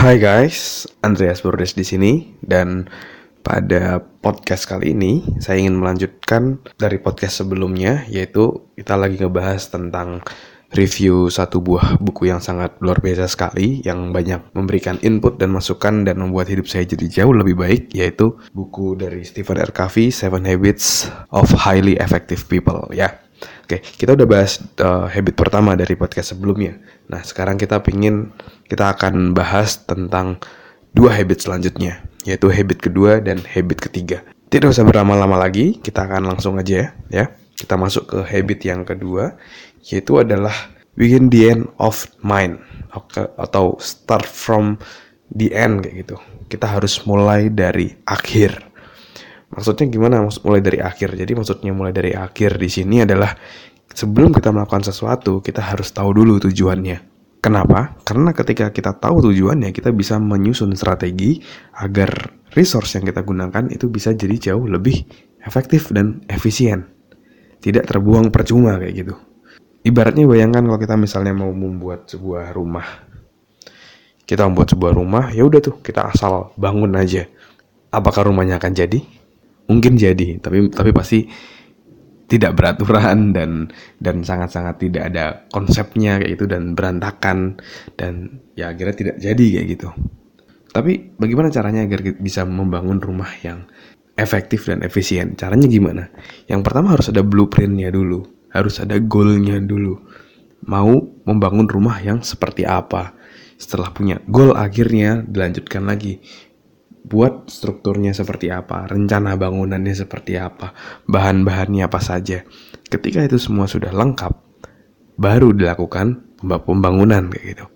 Hai guys, Andreas Bordes di sini dan pada podcast kali ini saya ingin melanjutkan dari podcast sebelumnya yaitu kita lagi ngebahas tentang review satu buah buku yang sangat luar biasa sekali yang banyak memberikan input dan masukan dan membuat hidup saya jadi jauh lebih baik yaitu buku dari Stephen R. Covey Seven Habits of Highly Effective People ya. Oke, kita udah bahas uh, habit pertama dari podcast sebelumnya. Nah, sekarang kita pingin kita akan bahas tentang dua habit selanjutnya, yaitu habit kedua dan habit ketiga. Tidak usah berlama-lama lagi, kita akan langsung aja ya, ya. Kita masuk ke habit yang kedua, yaitu adalah begin the end of mind atau start from the end kayak gitu. Kita harus mulai dari akhir. Maksudnya gimana? Maksud mulai dari akhir. Jadi maksudnya mulai dari akhir di sini adalah sebelum kita melakukan sesuatu, kita harus tahu dulu tujuannya. Kenapa? Karena ketika kita tahu tujuannya, kita bisa menyusun strategi agar resource yang kita gunakan itu bisa jadi jauh lebih efektif dan efisien. Tidak terbuang percuma kayak gitu. Ibaratnya bayangkan kalau kita misalnya mau membuat sebuah rumah. Kita membuat sebuah rumah, ya udah tuh kita asal bangun aja. Apakah rumahnya akan jadi? Mungkin jadi tapi tapi pasti tidak beraturan dan dan sangat-sangat tidak ada konsepnya kayak gitu dan berantakan dan ya akhirnya tidak jadi kayak gitu. Tapi bagaimana caranya agar bisa membangun rumah yang efektif dan efisien? Caranya gimana? Yang pertama harus ada blueprintnya dulu, harus ada goalnya dulu. Mau membangun rumah yang seperti apa? Setelah punya goal akhirnya dilanjutkan lagi buat strukturnya seperti apa, rencana bangunannya seperti apa, bahan-bahannya apa saja. Ketika itu semua sudah lengkap, baru dilakukan pembangunan kayak gitu.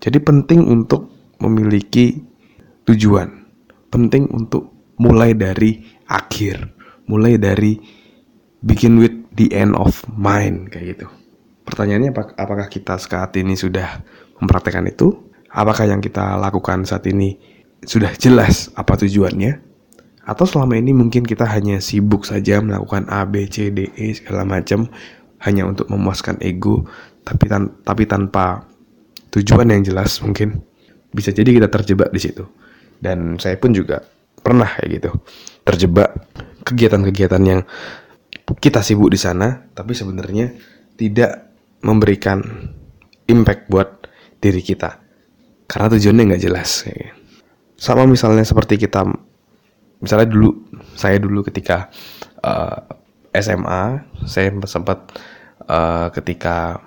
Jadi penting untuk memiliki tujuan, penting untuk mulai dari akhir, mulai dari begin with the end of mind kayak gitu. Pertanyaannya apakah kita saat ini sudah mempraktekkan itu? Apakah yang kita lakukan saat ini sudah jelas apa tujuannya atau selama ini mungkin kita hanya sibuk saja melakukan A, B, C, D, E segala macam hanya untuk memuaskan ego tapi tan tapi tanpa tujuan yang jelas mungkin bisa jadi kita terjebak di situ. Dan saya pun juga pernah kayak gitu terjebak kegiatan-kegiatan yang kita sibuk di sana tapi sebenarnya tidak memberikan impact buat diri kita. Karena tujuannya nggak jelas kayak gitu sama misalnya seperti kita misalnya dulu saya dulu ketika uh, eh, SMA saya sempat uh, ketika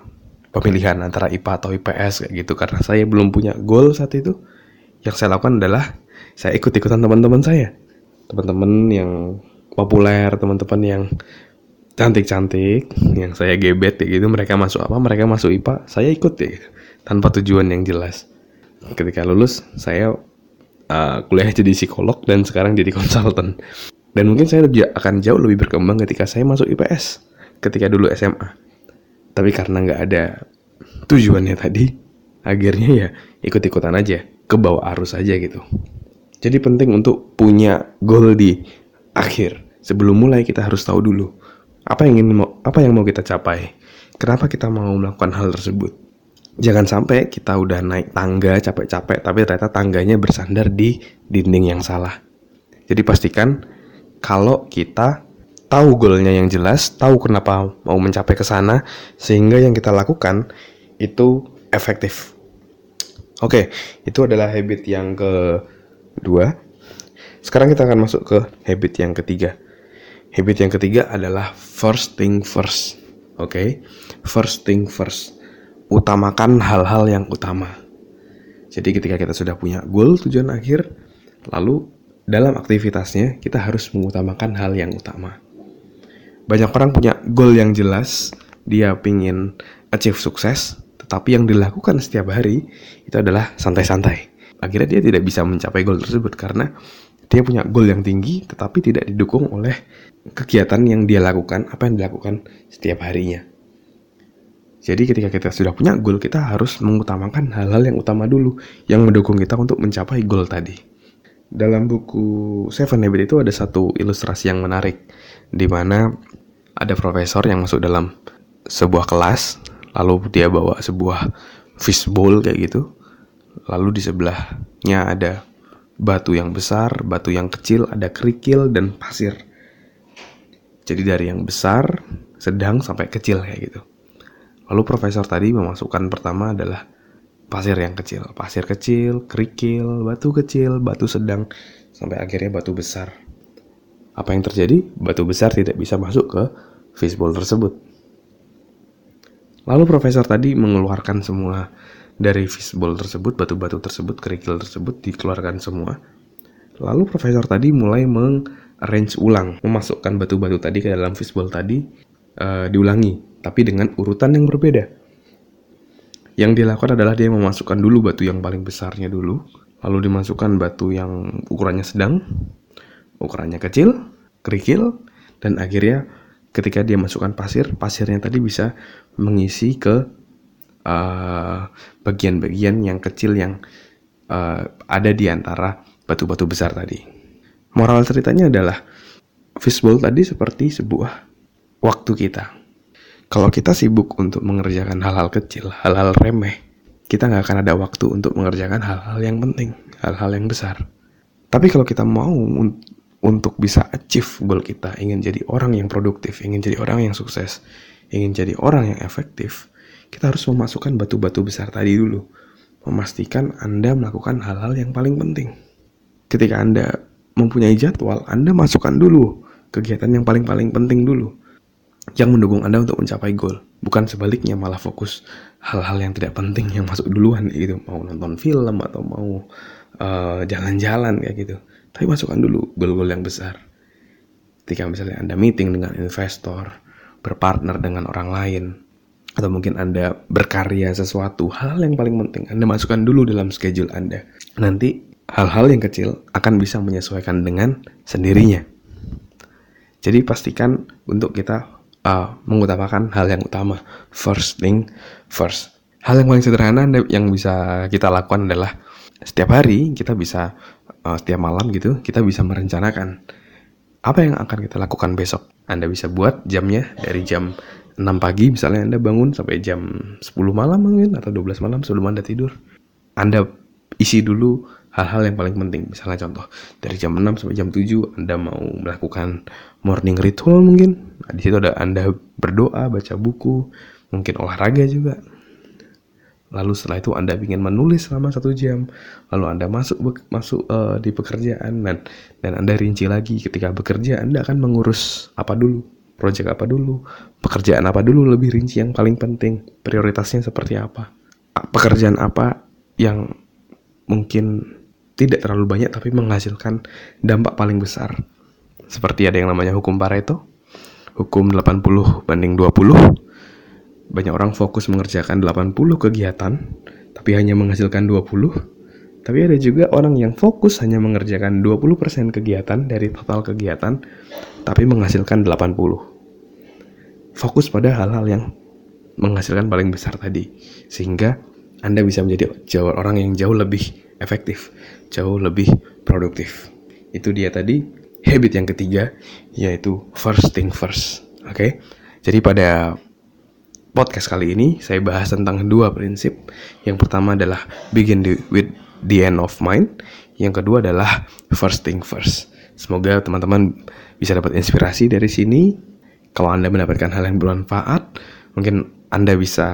pemilihan antara IPA atau IPS kayak gitu. Karena saya belum punya goal saat itu yang saya lakukan adalah saya ikut-ikutan teman-teman saya. Teman-teman yang populer teman-teman yang cantik-cantik yang saya gebet kayak gitu. Mereka masuk apa? Mereka masuk IPA saya ikut ya tanpa tujuan yang jelas. Ketika lulus saya uh, kuliah jadi psikolog dan sekarang jadi konsultan. Dan mungkin saya akan jauh lebih berkembang ketika saya masuk IPS, ketika dulu SMA. Tapi karena nggak ada tujuannya tadi, akhirnya ya ikut-ikutan aja, ke bawah arus aja gitu. Jadi penting untuk punya goal di akhir. Sebelum mulai kita harus tahu dulu apa yang ingin mau apa yang mau kita capai. Kenapa kita mau melakukan hal tersebut? Jangan sampai kita udah naik tangga capek-capek tapi ternyata tangganya bersandar di dinding yang salah. Jadi pastikan kalau kita tahu goalnya yang jelas, tahu kenapa mau mencapai ke sana sehingga yang kita lakukan itu efektif. Oke, itu adalah habit yang kedua. Sekarang kita akan masuk ke habit yang ketiga. Habit yang ketiga adalah first thing first. Oke, first thing first utamakan hal-hal yang utama. Jadi ketika kita sudah punya goal tujuan akhir, lalu dalam aktivitasnya kita harus mengutamakan hal yang utama. Banyak orang punya goal yang jelas, dia pingin achieve sukses, tetapi yang dilakukan setiap hari itu adalah santai-santai. Akhirnya dia tidak bisa mencapai goal tersebut karena dia punya goal yang tinggi tetapi tidak didukung oleh kegiatan yang dia lakukan, apa yang dilakukan setiap harinya. Jadi ketika kita sudah punya goal, kita harus mengutamakan hal-hal yang utama dulu yang mendukung kita untuk mencapai goal tadi. Dalam buku Seven Habits itu ada satu ilustrasi yang menarik di mana ada profesor yang masuk dalam sebuah kelas lalu dia bawa sebuah fishbowl kayak gitu lalu di sebelahnya ada batu yang besar, batu yang kecil, ada kerikil dan pasir. Jadi dari yang besar, sedang sampai kecil kayak gitu. Lalu profesor tadi memasukkan pertama adalah pasir yang kecil, pasir kecil, kerikil, batu kecil, batu sedang, sampai akhirnya batu besar. Apa yang terjadi? Batu besar tidak bisa masuk ke fishbowl tersebut. Lalu profesor tadi mengeluarkan semua dari fishbowl tersebut, batu-batu tersebut, kerikil tersebut dikeluarkan semua. Lalu profesor tadi mulai mengarrange ulang, memasukkan batu-batu tadi ke dalam fishbowl tadi uh, diulangi, tapi dengan urutan yang berbeda. Yang dilakukan adalah dia memasukkan dulu batu yang paling besarnya dulu, lalu dimasukkan batu yang ukurannya sedang, ukurannya kecil, kerikil, dan akhirnya ketika dia masukkan pasir, pasirnya tadi bisa mengisi ke Eh, bagian-bagian uh, yang kecil yang uh, ada di antara batu-batu besar tadi. Moral ceritanya adalah fishbowl tadi seperti sebuah waktu kita. Kalau kita sibuk untuk mengerjakan hal-hal kecil, hal-hal remeh, kita nggak akan ada waktu untuk mengerjakan hal-hal yang penting, hal-hal yang besar. Tapi kalau kita mau un untuk bisa achieve goal kita, ingin jadi orang yang produktif, ingin jadi orang yang sukses, ingin jadi orang yang efektif, kita harus memasukkan batu-batu besar tadi dulu. Memastikan Anda melakukan hal-hal yang paling penting. Ketika Anda mempunyai jadwal, Anda masukkan dulu kegiatan yang paling-paling penting dulu. Yang mendukung Anda untuk mencapai goal. Bukan sebaliknya malah fokus hal-hal yang tidak penting yang masuk duluan gitu. Mau nonton film atau mau eh, jalan-jalan uh, kayak gitu. Tapi masukkan dulu goal-goal yang besar. Ketika misalnya Anda meeting dengan investor, berpartner dengan orang lain, atau mungkin Anda berkarya sesuatu, hal-hal yang paling penting Anda masukkan dulu dalam schedule Anda. Nanti hal-hal yang kecil akan bisa menyesuaikan dengan sendirinya. Jadi pastikan untuk kita uh, mengutamakan hal yang utama. First thing first. Hal yang paling sederhana yang bisa kita lakukan adalah setiap hari kita bisa uh, setiap malam gitu kita bisa merencanakan apa yang akan kita lakukan besok. Anda bisa buat jamnya dari jam 6 pagi misalnya Anda bangun sampai jam 10 malam mungkin atau 12 malam sebelum Anda tidur. Anda isi dulu hal-hal yang paling penting. Misalnya contoh, dari jam 6 sampai jam 7 Anda mau melakukan morning ritual mungkin. Nah, di situ ada Anda berdoa, baca buku, mungkin olahraga juga. Lalu setelah itu Anda ingin menulis selama satu jam. Lalu Anda masuk masuk uh, di pekerjaan dan dan Anda rinci lagi ketika bekerja Anda akan mengurus apa dulu project apa dulu, pekerjaan apa dulu lebih rinci yang paling penting, prioritasnya seperti apa, pekerjaan apa yang mungkin tidak terlalu banyak tapi menghasilkan dampak paling besar. Seperti ada yang namanya hukum Pareto, hukum 80 banding 20. Banyak orang fokus mengerjakan 80 kegiatan tapi hanya menghasilkan 20. Tapi ada juga orang yang fokus hanya mengerjakan 20% kegiatan dari total kegiatan tapi menghasilkan 80. Fokus pada hal-hal yang menghasilkan paling besar tadi sehingga Anda bisa menjadi orang yang jauh lebih efektif, jauh lebih produktif. Itu dia tadi habit yang ketiga yaitu first thing first. Oke. Okay? Jadi pada podcast kali ini saya bahas tentang dua prinsip. Yang pertama adalah begin with the end of mind. Yang kedua adalah first thing first. Semoga teman-teman bisa dapat inspirasi dari sini. Kalau Anda mendapatkan hal yang bermanfaat, mungkin Anda bisa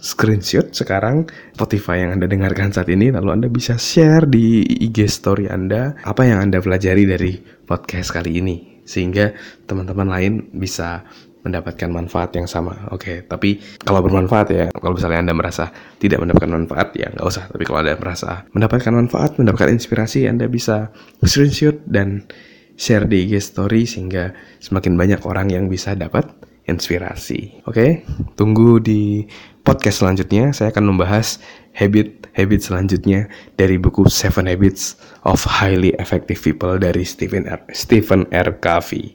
screenshot sekarang Spotify yang Anda dengarkan saat ini, lalu Anda bisa share di IG story Anda apa yang Anda pelajari dari podcast kali ini, sehingga teman-teman lain bisa mendapatkan manfaat yang sama. Oke, okay, tapi kalau bermanfaat ya, kalau misalnya Anda merasa tidak mendapatkan manfaat ya nggak usah. Tapi kalau Anda merasa mendapatkan manfaat, mendapatkan inspirasi, Anda bisa screenshot dan share di IG story sehingga semakin banyak orang yang bisa dapat inspirasi. Oke, okay? tunggu di podcast selanjutnya. Saya akan membahas habit-habit selanjutnya dari buku Seven Habits of Highly Effective People dari Stephen R. Stephen R. Covey.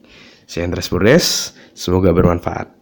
Saya Andres Burdes. Semoga bermanfaat.